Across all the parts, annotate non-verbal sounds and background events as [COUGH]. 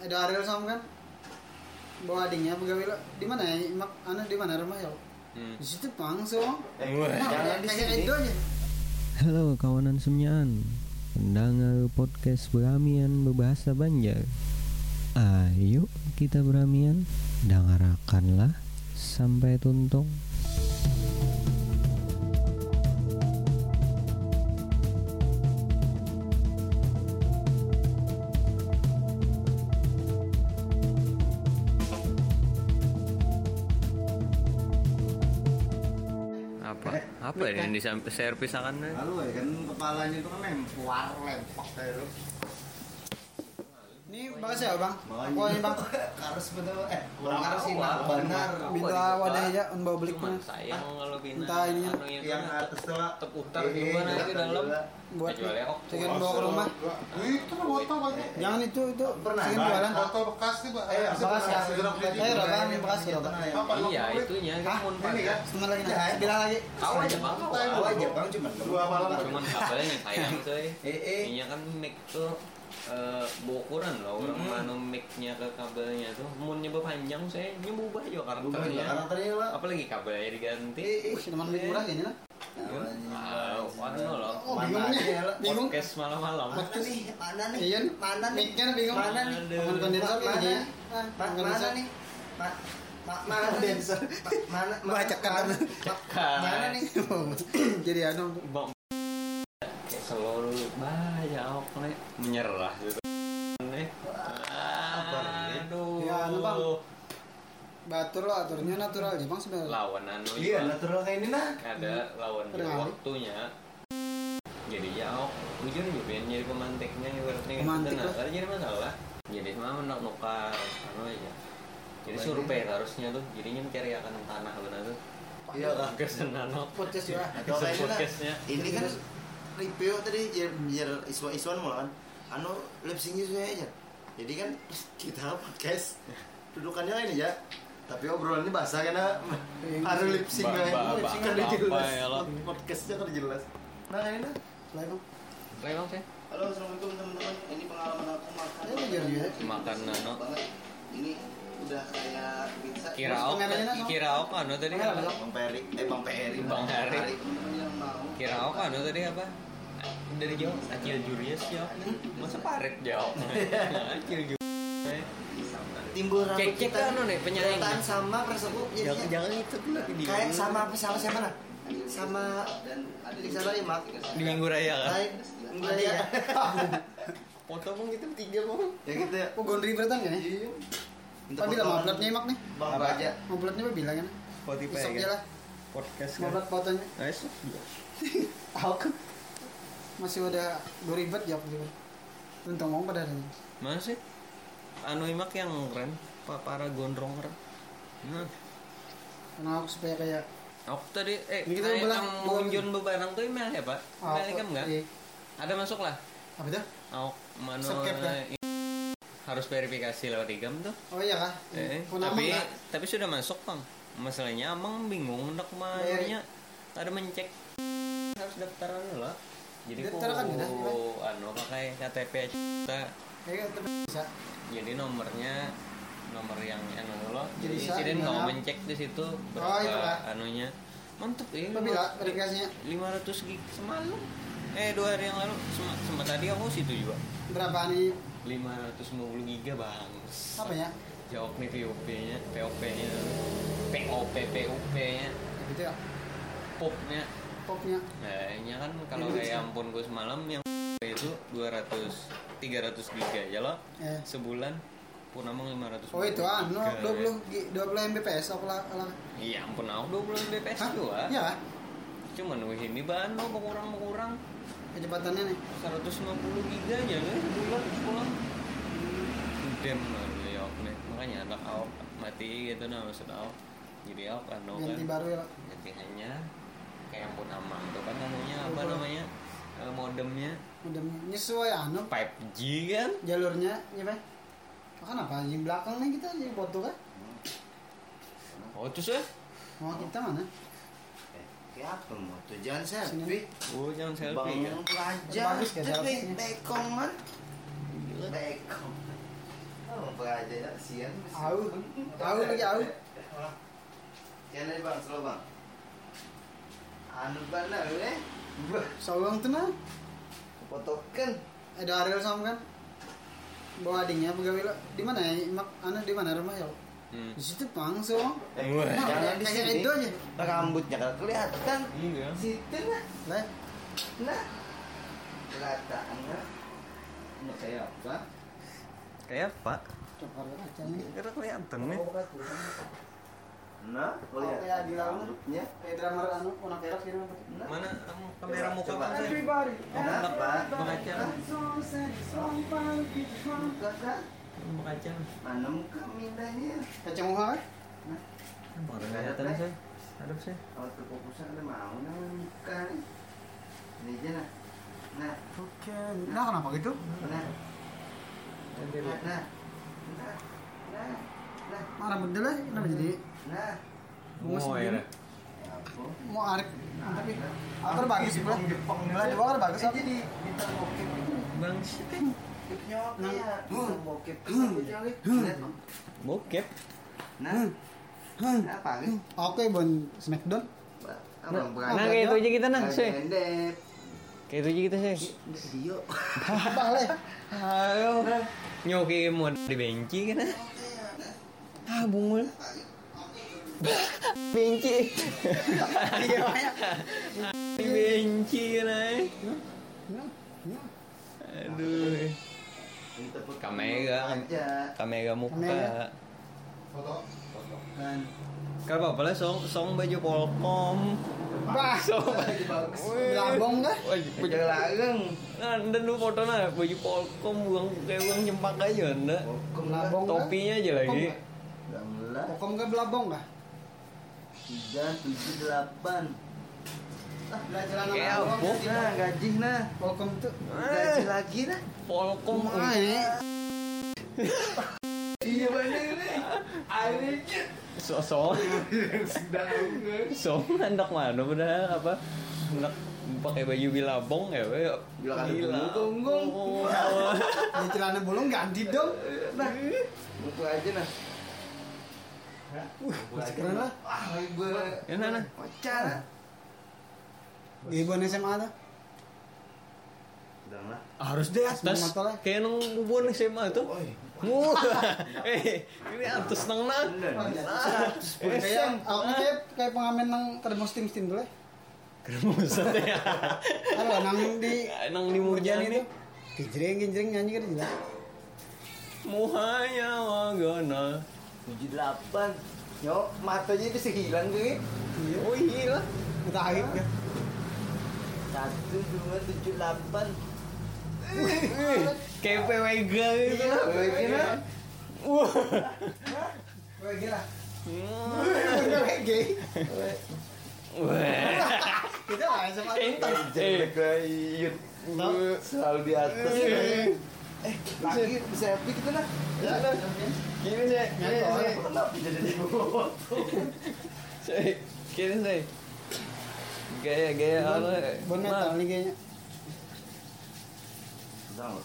ada Ariel sama kan? Bawa adiknya pegawai lo di mana ya? Mak anu di mana rumah ya Hmm. di situ pangso Eh, jangan di kayak sini. itu aja. Halo kawanan semyaan Pendengar podcast Beramian berbahasa Banjar. Ayo kita beramian. Dengarkanlah Sampai tuntung Apa? Apa ini yang disampai servis akan Lalu ya kan kepalanya itu kan lempar, kayak itu. ini makasih ya bang? Aku ini bang? Harus betul. Eh kurang harus sih nah, benar. minta wadah aja on bawa beli Cuman sayang kalau Entah ininya. anu Yang atas tuh Eh, gimana eh, itu dalam buat kok pengen bawa ke rumah. Itu botol banyak. jangan itu itu. Pernah, pengen jualan. Botol bekas nih, Pak. Eh, Bekas ya. Eh, Rogan, bekas ya, Rogan. Apa? iya itunya kan Ini kan? setengah lagi nah bilang lagi. Tahu aja bang Tahu aja bang cuma Dua malam. cuman kabelnya sayang [LAUGHS] coy. Eh, eh. ininya kan mic tuh eh ukuran loh. Orang mana mic-nya ke kabelnya tuh. Munnya berpanjang saya nyubah juga Bukan karakternya karakternya lah. apalagi kabelnya diganti. Eh, eh. Murah gini lah Loh oh Mana bingung podcast malam-malam Mana nih? Mana nih? iya nih Mana nih? mic-nya bingung Mana nih? Kondensor mana? Mana nih? Ma- ma- Mana? Kondensor. Ma- Mana? Baca cekat. mana- ma- Mana nih? jadi anu selalu banyak nih menyerah gitu nih aduh Ya, anu, Bang. Batur lo aturnya natural aja bang sebenarnya lawan anu Iya, Bang. natural kayak ini nah. ada lawan Ada kali. waktunya jadi ya oh jujur juga pengen jadi pemantiknya ibaratnya. Pemantik nah, lah. karena jadi masalah jadi mah nak nukar anu aja jadi survei harusnya tuh jadinya mencari akan tanah benar tuh Iya lah. kesan anu podcast juga Atau kayak ini nah. podcastnya Ini kan review tadi biar biar iswa-iswan malah kan. Anu lip saya aja. Jadi kan [LAUGHS] kita podcast dudukannya ini ya. Tapi obrolannya bahasa karena ada lip sync kan. ba- Lip sync kan jelas. ya. Podcastnya kan jelas. Nah ini nah. Lah, Bang. Play bang saya Halo assalamualaikum teman-teman. Ini pengalaman aku makan. Ya, jujur juga. makan anu banget. Ini udah kayak pizza. kira sama? kira ok anu tadi apa? Bang Peri, eh Bang Peri, Bang Peri. kira ok anu tadi apa dari jauh acil jurius ya masa paret jauh acil jurius [LAUGHS] Timbul rambut cek kita anu nih, kelihatan sama persebut jangan jadinya. jangan itu dulu di kayak sama apa sama siapa nah sama di sana lima di minggu raya kan? Lain enggak ya foto bang kita tiga bang ya gitu ya oh gondri beratan kan ya? Minta Pak bilang fotoan. mau upload nyimak nih? Bang Raja. Mau uploadnya apa bilang kan Spotify besok kan? aja lah. Podcast mau upload fotonya Nice. tahu kan? Masih udah gue ribet gitu untung ngomong pada hari ini. Mana sih anu imak yang keren pa- para gondrong keren. Nah. Karena aku supaya kayak aku tadi eh kita yang munjun bebarang tuh email ya pak? Ah, email kan enggak iya. ada masuk lah. Apa tuh Aku Subscribe kan? harus verifikasi lewat igam tuh. Oh iya kah? Eh, tapi tapi sudah masuk bang. Masalahnya amang bingung hendak mainnya. Ada mencek. Harus daftaran dulu lah. Jadi Daftar kan gimana? anu pakai KTP aja. Kita bisa jadi nomornya nomor yang anu lo. Jadi insiden gimana? kamu mencek di situ berapa Oh, iya, anunya? Mantep ya apa bila verifikasinya? 500 gig semalam. Eh dua hari yang lalu. Sem sempat tadi aku situ juga. Berapa nih? 550 giga bang. Apa ya? Jawab nih POP nya POP nya POP PUP nya gitu ya? POP nya popnya. Nah ini kan kalau kayak ampun gue semalam yang itu 200 300 giga ya lo? Eh. Sebulan pun emang 500 oh itu anu giga. 20 gi- 20 mbps aku lah iya ampun aku 20 Mbps Hah? dua iya kah? cuman wih ini bahan lo berkurang kecepatannya nih. 150 giga aja nih sebulan pulang dem lah ya nih. Makanya anak awak mati gitu nah maksud awak jadi awak anu kan ganti baru ya jadi hanya kayak yang pun amang tuh kan apa Apa? namanya? Eh, modemnya udah nyesuai anu 5G kan? jalurnya ya pak. Makan apa? Yang belakang nih kita yang foto kan oh terus ya mau kita mana? Eh, apa mau tuh? Jangan selfie. Oh jangan selfie bang kan pelajar. Bagus ya Cek, selfie-nya. bekong man. Bekong oh aja ya kesian. Au, au lagi au. Aja bang, slow bang. Anu bana eh. Sawang tuh nah. Fotokan. Ada Ariel sama kan? Bawa adiknya pegawai lo. Di mana ya? Mak, anu di mana rumah ya? Hmm. Di situ pang so. Eh, jangan di Kayak sini. itu aja. Rambutnya kan kelihatan. Iya. Situ nah. Lah, Nah. Kelihatan nah. Ini kayak apa? Kayak apa? coba nih. Kelihatan nih. Nah, Oh, kayak di dalam. rambutnya. Kayak drummer anu, perak gitu. Nah. Mana kamu kamera muka Coba. kan? Everybody. Nah, Pak. Mengaca. Muka kan? Mengaca. Mana muka mindanya? Kaca muka kan? Baru kelihatan saya. Hadap saya. Kalau terfokusan ada mau nah muka nih. Ini aja nah. Nah, Oke. Nah, kenapa gitu? nah. Nah, nah. Nah. Betul lah? Kenapa jadi Nah. Oh, iya. Ya? Mau arik. Tapi akar bagus sih, Bro. Nilai di bawah bagus apa? Jadi di bokep itu Bang. Bokep cewek. Nah. Bokep. Apa nih? Oke, bon Smackdown. Nah kayak itu aja kita nang sih. Kayak itu aja kita sih. Video. Apa le? Ayo. Nyoki mau dibenci kan? Ah bungul. Benci. Iya, banyak. Dibenci kan? ay. Aduh. Kamera. aja. Kamera muka. Kamera. Foto. Kan. Kalau apa lah song song baju polkom. Bah, Song. belabong kah? Wah, Baju larang. Nah, dan lu foto nah baju polkom buang kayak buang nyempak aja ndak. Belabong kah? Topinya aja lagi. Alhamdulillah. Pokoknya nggak belabong kah? Tiga, tujuh, delapan. Ah, apa? Nah, gaji nah. Tuh. Gaji lagi nah. Polkom. Ah, ini. [LAUGHS] Iya bener nih. So so. So hendak mana udah apa? Hendak pakai baju bilabong ya, we. Gila kan. Oh. Celana bolong ganti dong. Nah, buku aja nah. Aja. keren lah. Ah, gue. Ya nah, nah. Pacar. Gibon SMA tuh. Lah. Harus di atas. Kayak nung bubun SMA tuh. Oi. Wah, [LAUGHS] eh, ini atas nang nang. Kayak aku kayak kayak pengamen nang kedemu steam steam dulu. Keremusan [LAUGHS] ya. Halo, nang di Nang di Murjan itu. itu. Gejreng gejreng nyanyi kan jelas. Muhanya wagana. Tujuh delapan. Yo, matanya bisa hilang gue. Oh iya. Kita akhir ya. Satu, dua, tujuh, delapan. Kayak PWG gitu. Iya, begini. Wah. Wah, gila. Hmm. Gay. Wah. Kita lah SMA Eh, Jelek kayak selalu di atas. Eh. Lagi bisa epic kita nah. Gini sih. Gini sih. Kenapa jadi di bawah? Sih. Gini sih. Gaya gaya apa? Metal nih kayaknya. [LAUGHS] Tahu.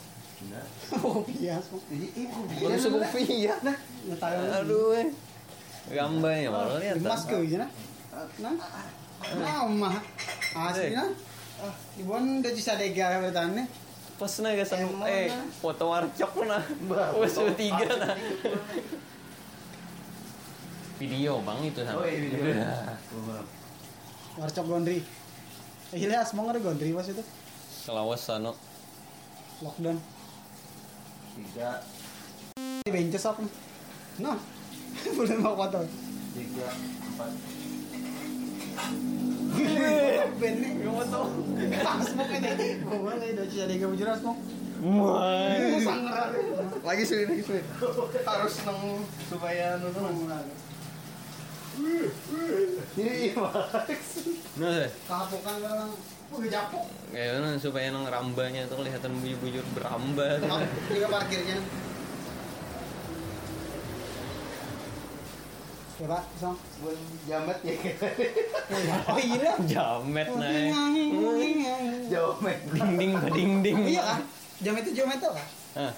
Nah. Oh, ibu Baru sebuah ya. Nah. Aduh. eh. Gambarnya malah lihat. Emas ke gini nah. Nah. Nah, mah. Asli nah. Ibon udah bisa dega bertanya. Pas na gasang Emang eh na. foto warcok na. Foto tiga na. Video bang itu sama. Oh, iya, video. Warcok gondri. Eh, Gila, semua ada gondri pas itu. Kelawas ano. Lockdown. Tiga, Di benches apa? Nah. [LAUGHS] Boleh mau foto. tiga, empat. Lagi sulit lagi sulit. Harus nang supaya anu Nah, sih. Kapokan japok. kayak supaya nang rambanya tuh kelihatan bujur-bujur beramba. Juga parkirnya. Ya pak, song. buat jamet ya. [LAUGHS] Oh iya. Jamet naik. Jauh men. Ding ding ding ding. Iya kan? Jam itu jam itu kan? Ah.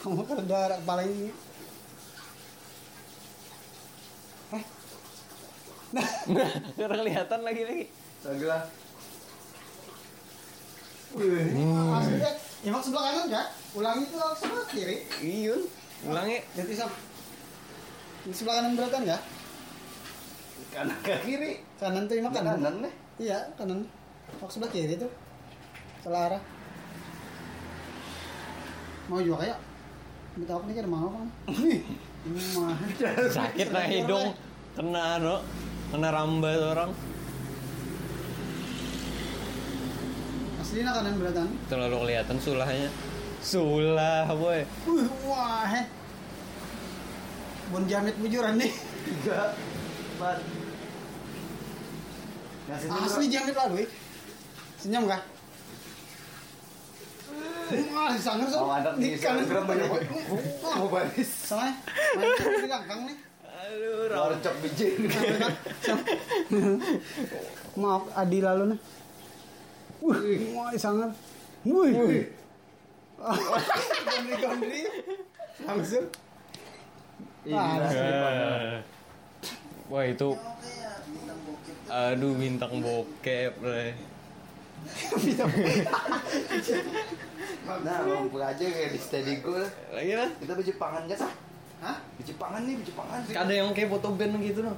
Kamu kan ada kepala ini. Eh, [LAUGHS] Nggak kelihatan lagi lagi. Lagi lah. asli ya. Emang sebelah kanan enggak? Ulangi itu langsung sebelah kiri. Iya. Ulangi. Jadi sama. Di sebelah kanan beratan ya? Kanan ke kiri. Kanan tuh emang kanan. Kanan nih. Iya, kanan. Maksud sebelah kiri tuh. Salah arah. Mau juga kayak Minta apa nih kan mau kan? Ini mah. [LAUGHS] Sakit nah hidung. Kena no. Kena ramba tuh orang. Aslinya kanan beratan. Terlalu kelihatan sulahnya. Sulah, boy. Wih, wah, heh. Bon jamit bujuran nih. Tiga. Empat. Ngasih Asli jamit lah, gue. Senyum kah? Wah, sangar so. Oh, ada di Instagram banyak. Mau baris. Soalnya, main di ganggang nih. Aduh, Warcok biji. Maaf, Adi lalu nih. Wih, wah, sangar. Wih. Gondri-gondri. Langsung. Wah, Eh. Wah itu Aduh bintang bokep le. Nah, mampu aja kayak di steady goal. Lagi lah Kita baju pangan gak sah? Hah? Baju pangan nih, baju pangan. Ada yang kayak foto band gitu no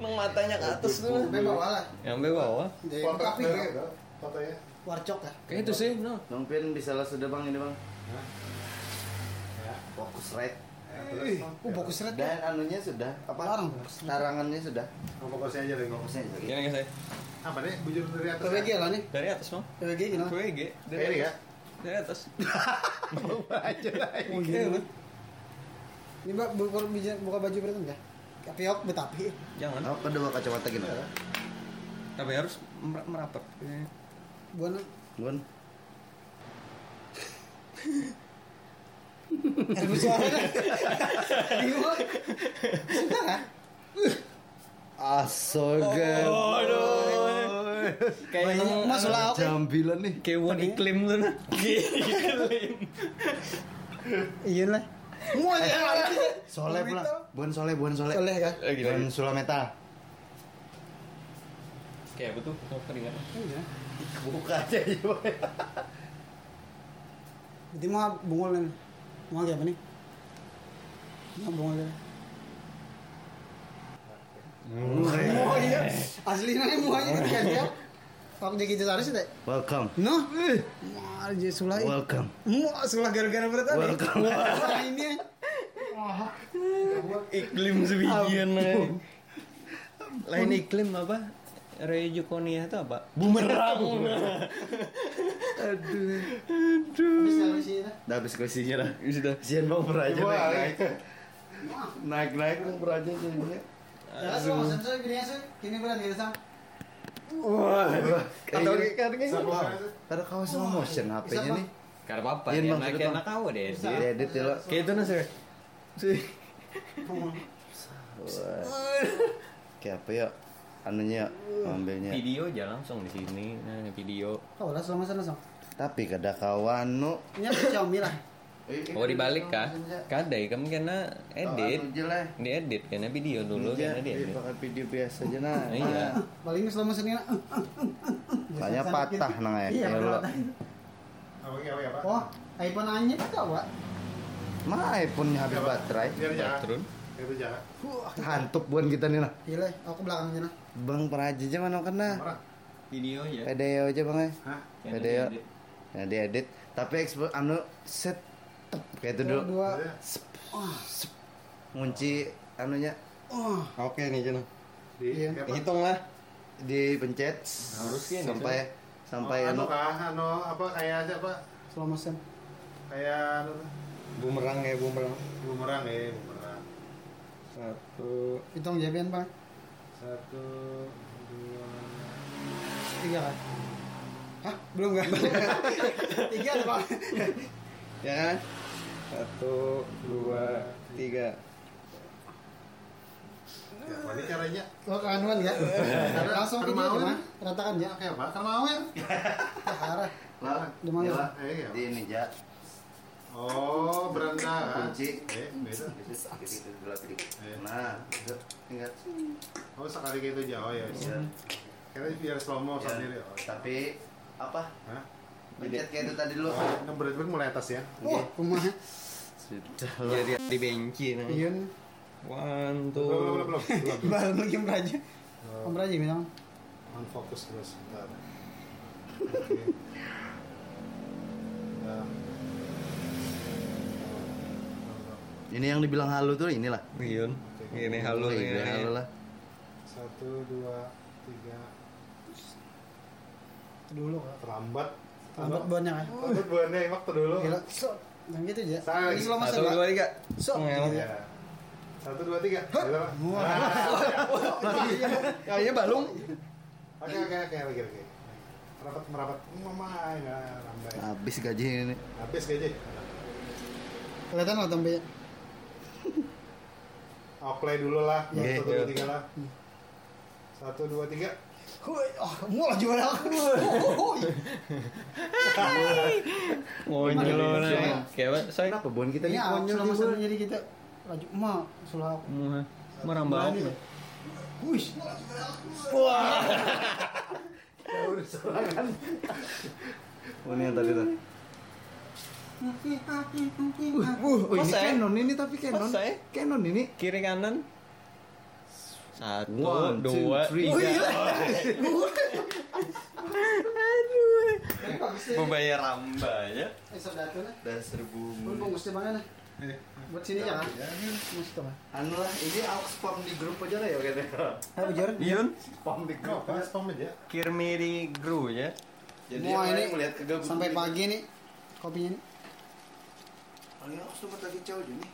Nang [LAUGHS] matanya ke atas tuh Sampai bawah lah. Yang bawah Jadi Foto fotonya. Warcok ya. Kayak itu sih no Bang Pin bisa lah sudah bang ini bang. Ya. Fokus right. Terus, Oh, fokus red ya. Dan anunya sudah apa? Larang. Larangannya sudah. oh, fokusnya aja deh. Fokusnya aja. Gini guys saya Apa nih? Bujur dari atas. PWG lah nih. Dari atas no PWG gimana? PWG ini ya. Dari atas [LAUGHS] aja lah. [LAUGHS] Oh, gini kan. Ini mbak buka, buka, buka baju berarti enggak? Kapiok betapi. Jangan Oh, kedua kacamata gini. Tapi harus mer- merapat Buana Bun. [LAUGHS] Aduh suara. Bingung. Sudah. Asoga. Aduh Kayak Mas oke. Jambilan nih. Kayak won iklim tuh no Iklim Iya lah. Mau ya. Soleh pula. Bun soleh, bun soleh. Soleh kan? Lagi sulameta. Kayak betul keringat Iya. Buka aja ya. Jadi mau bungul nih. Mau kayak apa nih? Mau bungul nih. Oh iya. Asli nanya mau aja kan ya. Aku jadi gitu harus deh. Welcome. No. Wah, jadi sulai. Welcome. Wah, sulah gara-gara berarti. Welcome. Wah, ini. Iklim sebijian Lain iklim apa? Rejukonia itu apa? Bumerang Aduh. Habis kalau sih dah. Udah habis kuisinya dah. Sudah Sian bang peraja naik naik. Naik naik bang peraja jadinya. Ya, aja. Kini berat gitu sam. Wah. Atau Kayak kayak Sama. Ada kawas slow motion HP-nya nih. Karena apa? Iya, Ya, Bang, naik Bang. enak kau deh Di edit ya lo. Kayak itu nah sih Wah. Kayak apa ya? Anunya ambilnya. Video aja langsung di sini Nah video lah selama sana sam. Tapi kada kawan nu. Apa Xiaomi lah. [LAUGHS] Oh dibalik kah? Kadai kamu kena edit Anu aja lah. Diedit karena video dulu Iya, karena diedit pakai video biasa aja nah. [LAUGHS] Iya Paling selama sini nak. Makanya patah nang ya. Iya, Ya. Apa ya, apa ya, Pak? Oh, iPhone anyep kau, Pak. Mah iPhone habis baterai. Turun Itu jangan. Hantup buat kita nih nah. Gila, aku belakangnya nah. Bang peraja aja mana kena. Video ya Video aja bang ya. Hah? Video. Nah diedit. Tapi ekspor anu set tep, kayak itu dulu. Dua. Iya. Ngunci anunya Oh, Oke nih Di Iya. Hitung lah dipencet Harusnya nih, sampai sampai Oh, anu anu kah? Anu apa kayak siapa? slow motion. Kayak anu Bumerang ya bumerang bumerang ya, bumerang. Satu Hitung jabian, Pak. Satu, dua, Tiga kan? Hah? Belum kan? [LAUGHS] Tiga ada, Pak. Ya kan? Satu, dua, tiga ya, ini caranya. Oh, kanuan ya? Langsung video mau, kan? Ratakan ya. Kayak apa? Kan mau ya? Arah. lah Di mana? ya. Iya. ini ja Oh. Kunci. Eh, beda. Itu sakit itu gelap dikit. Iya. Nah, ingat. Oh, sekali kayak itu jauh ya. Iya. Kira biar slow mo Ya, sendiri. Oh, Tapi apa? Hah? Pencet kayak itu tadi dulu. Oh, ngeberat banget mulai atas ya. Oh, kumaha. Jadi di benci nah. Iya. nih. One, Belum, belum, belum, belum. [LAUGHS] belum. Balik lagi Om Raja. Om Raja bilang. Terus sebentar. [LAUGHS] Ya. Ini yang dibilang halu tuh inilah. Iya. Ini halo Oke, ini. halu lah. Satu, dua, tiga. Dulu. Terlambat. Lambat buahnya kan. Terlambat buahnya waktu dulu. Gila. So, yang gitu aja. Saya Ini slow motion, Satu, Pak. dua, tiga. So. Ya. Satu, dua, tiga. Gitu, Pak. Kayaknya balung. Oke, oke, oke, lagi, lagi. Merapat, merapat. Mama, ya, lambai. Habis gaji ini. Habis gaji. Kelihatan nggak tombenya? Oh, play dulu lah. Oke. Satu, dua, tiga lah. Satu, dua, tiga. Oh, mau lah aku. Mau nyelon Iya. Kayak apa? Saya Kenapa bon kita Ini selama di satu jadi kita laju mah sulah mau merambah. Berani loh. Wih, Oh, ini yang tadi tuh. Oh, ini Canon ini tapi Canon. Masa ya? Canon ini. Kiri kanan. Satu, One, two, dua, three. tiga. Oh, iya. Aduh. Membayar ramba ya. eh saudara tuh nah. Dasar Pun bumbu. bungkus di mana nah? Buat sini ya kan? Anu lah, ini aku spam di grup aja lah ya kayaknya. Ayo juara. Yun, Spam di grup, kan? Spam aja. kirmi di gru ya. Jadi Wah, ini melihat kegabutan Sampai pagi nih kopinya nih. Paling aku sempat lagi jauh aja nih.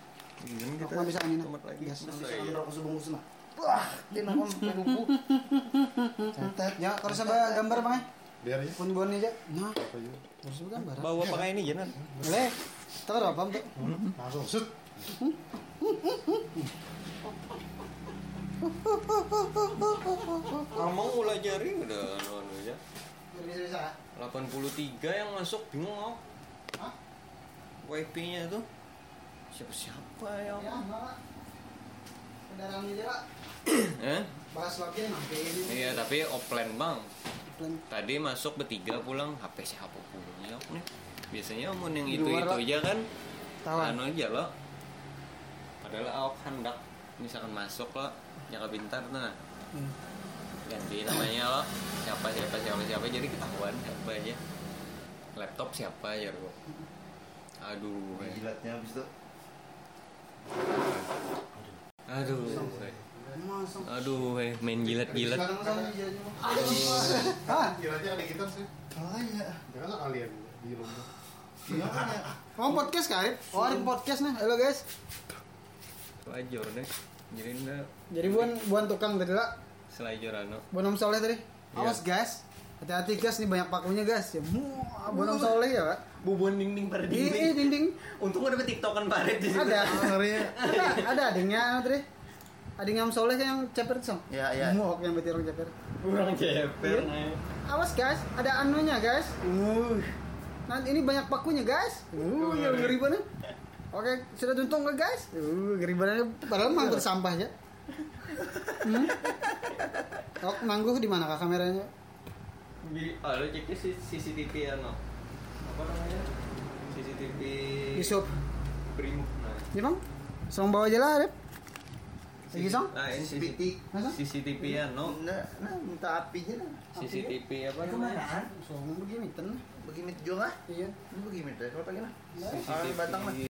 Yun Aku nggak bisa ini. Tomat lagi. Gas. Bisa rokok sebungkus nah. Wah, dia nongol lupu. [LAUGHS] Catat. Ya, kalau saya gambar bang. eh. Biar aja. Pun bon aja. Nah, harus gambar. Bawa pakai ini jangan. Boleh. Tahu apa tuh? Langsung shoot. Ngomong mulai jari udah anu ya. Bisa-bisa. 83 yang masuk bingung aku. WP-nya tuh siapa-siapa ya? Ya, Mbak. Kendaraan aja [CLEARS THROAT] lah. Eh? Bahas lagi nanti ini. Iya, tapi offline bang. Tadi masuk bertiga pulang HP siapa pulang ya nih. Biasanya omong yang itu itu Pak. aja kan. Tawan. Anu aja lo. Padahal awak hendak misalkan masuk lo nyaka pintar nah Hmm. ganti namanya lo siapa siapa siapa siapa jadi ketahuan siapa aja laptop siapa ya lo aduh eh. Jilatnya habis itu. aduh eh. Masuk. aduh eh main jilat jilat aja ada kita sih. Oh iya. Jangan lah kalian di rumah. Iya makanya. Oh podcast kali? Oh ada podcast nih. Halo guys. wajar deh jadi ndak Jadi buan buan tukang tadi lah. selajar anu Buan Om Soleh tadi. Awas guys. Hati-hati guys nih banyak pakunya guys. Ya, muah, Buan Om Soleh ya, Pak. Bubun dinding pada Iya, dinding. untung ada tiktokan parit di situ Ada. [LAUGHS] Ada, ada adingnya anu tadi. Adingnya Om Soleh yang ceper tuh. Ya, ya. Muak yang betir orang ceper. kurang ceper Iya. Awas guys, ada anunya guys. Uh. Nanti ini banyak pakunya guys. Uh, yang ngeri banget. Oke, sudah tuntung ke guys? Uh, ngeri banget. Padahal mangkuk sampah ya. Hmm? Oh, nangguh di mana kak kameranya? Ah, lo cek CCTV ano apa namanya CCTV Yusuf. Brimob nah Ini bang, song bawa aja lah, Rep. Lagi song? nah ini CCTV? CCTV ano Nah, nah minta apinya nah. CCTV apa namanya? Song begini, ten. Begini juga. Iya. Ini begini deh. Kalau pengen lah. CCTV batang mah.